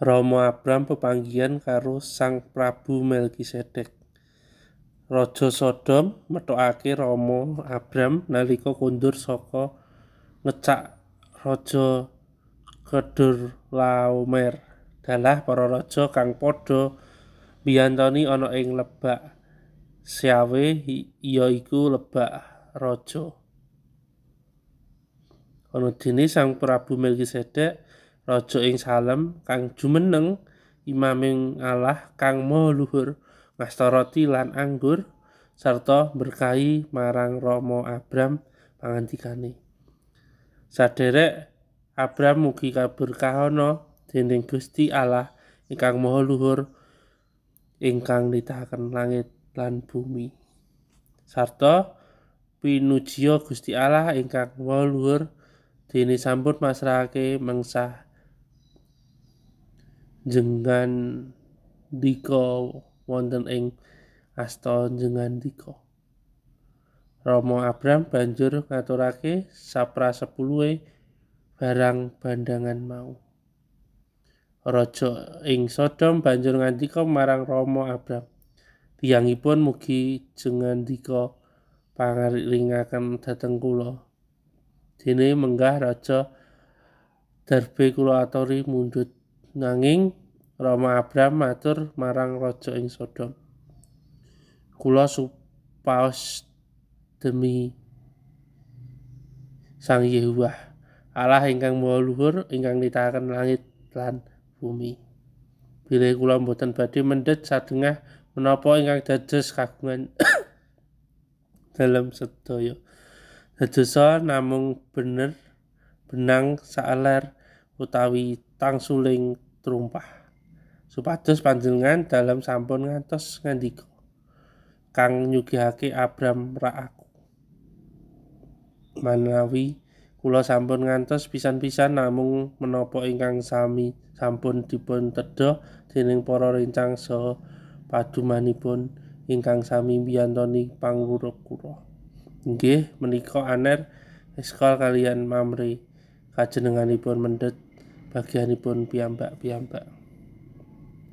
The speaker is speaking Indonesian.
Rama Abram pepanggihan karo Sang Prabu Melkisedek. Raja Sodom metokake Rama Abram nalika kondur saka ngecak Raja Kedorlaomer. Dalah para raja kang padha mbiyantoni ana ing lebak Syawe ya iku lebak raja. Ana dene Sang Prabu Melkisedek raja ing Salem kang jumeneng imaming Allah kang maha luhur ngasta roti lan anggur sarta berkahi marang Rama Abram pangandikane Saderek Abram mugi kaberkahana dening Gusti Allah ingkang maha luhur ingkang nitahaken langit lan bumi. Sarta pinujiya Gusti Allah ingkang maha luhur dene sampun masrahake mengsah jengan dika wonten ing asta jengandika Rama Abram banjur ngaturake saprasepuluhe barang bandangan mau. Raja ing Sodom banjur ngandika marang Rama Abram tiyangipun mugi jengandika pangaringaken dhateng kula. Dene menggah raja Darbe kula aturi mundhut Nanging Rama Abram matur marang raja ing Sodom. Kula supaos demi Sang Yehuwah Allah ingkang maha luhur ingkang nitahaken langit lan bumi. Bilih kula mboten badhe mendhet sadengah menapa ingkang dados kagungan dalam sedaya. Dadosa namung bener benang saeler utawi tangsuling trumpah. Supados panjenengan dalam sampun ngantos ngandika kang nyugihake Abram rak aku. Manawi kula sampun ngantos pisan-pisan namung menapa ingkang sami sampun dipun tedha dening para rencang saha padumanipun ingkang sami mbiyantoni panguruk kula. Inggih menika aner Eskal kalian Mamre kajenenganipun mendhet bagianipun piyambak-piyambak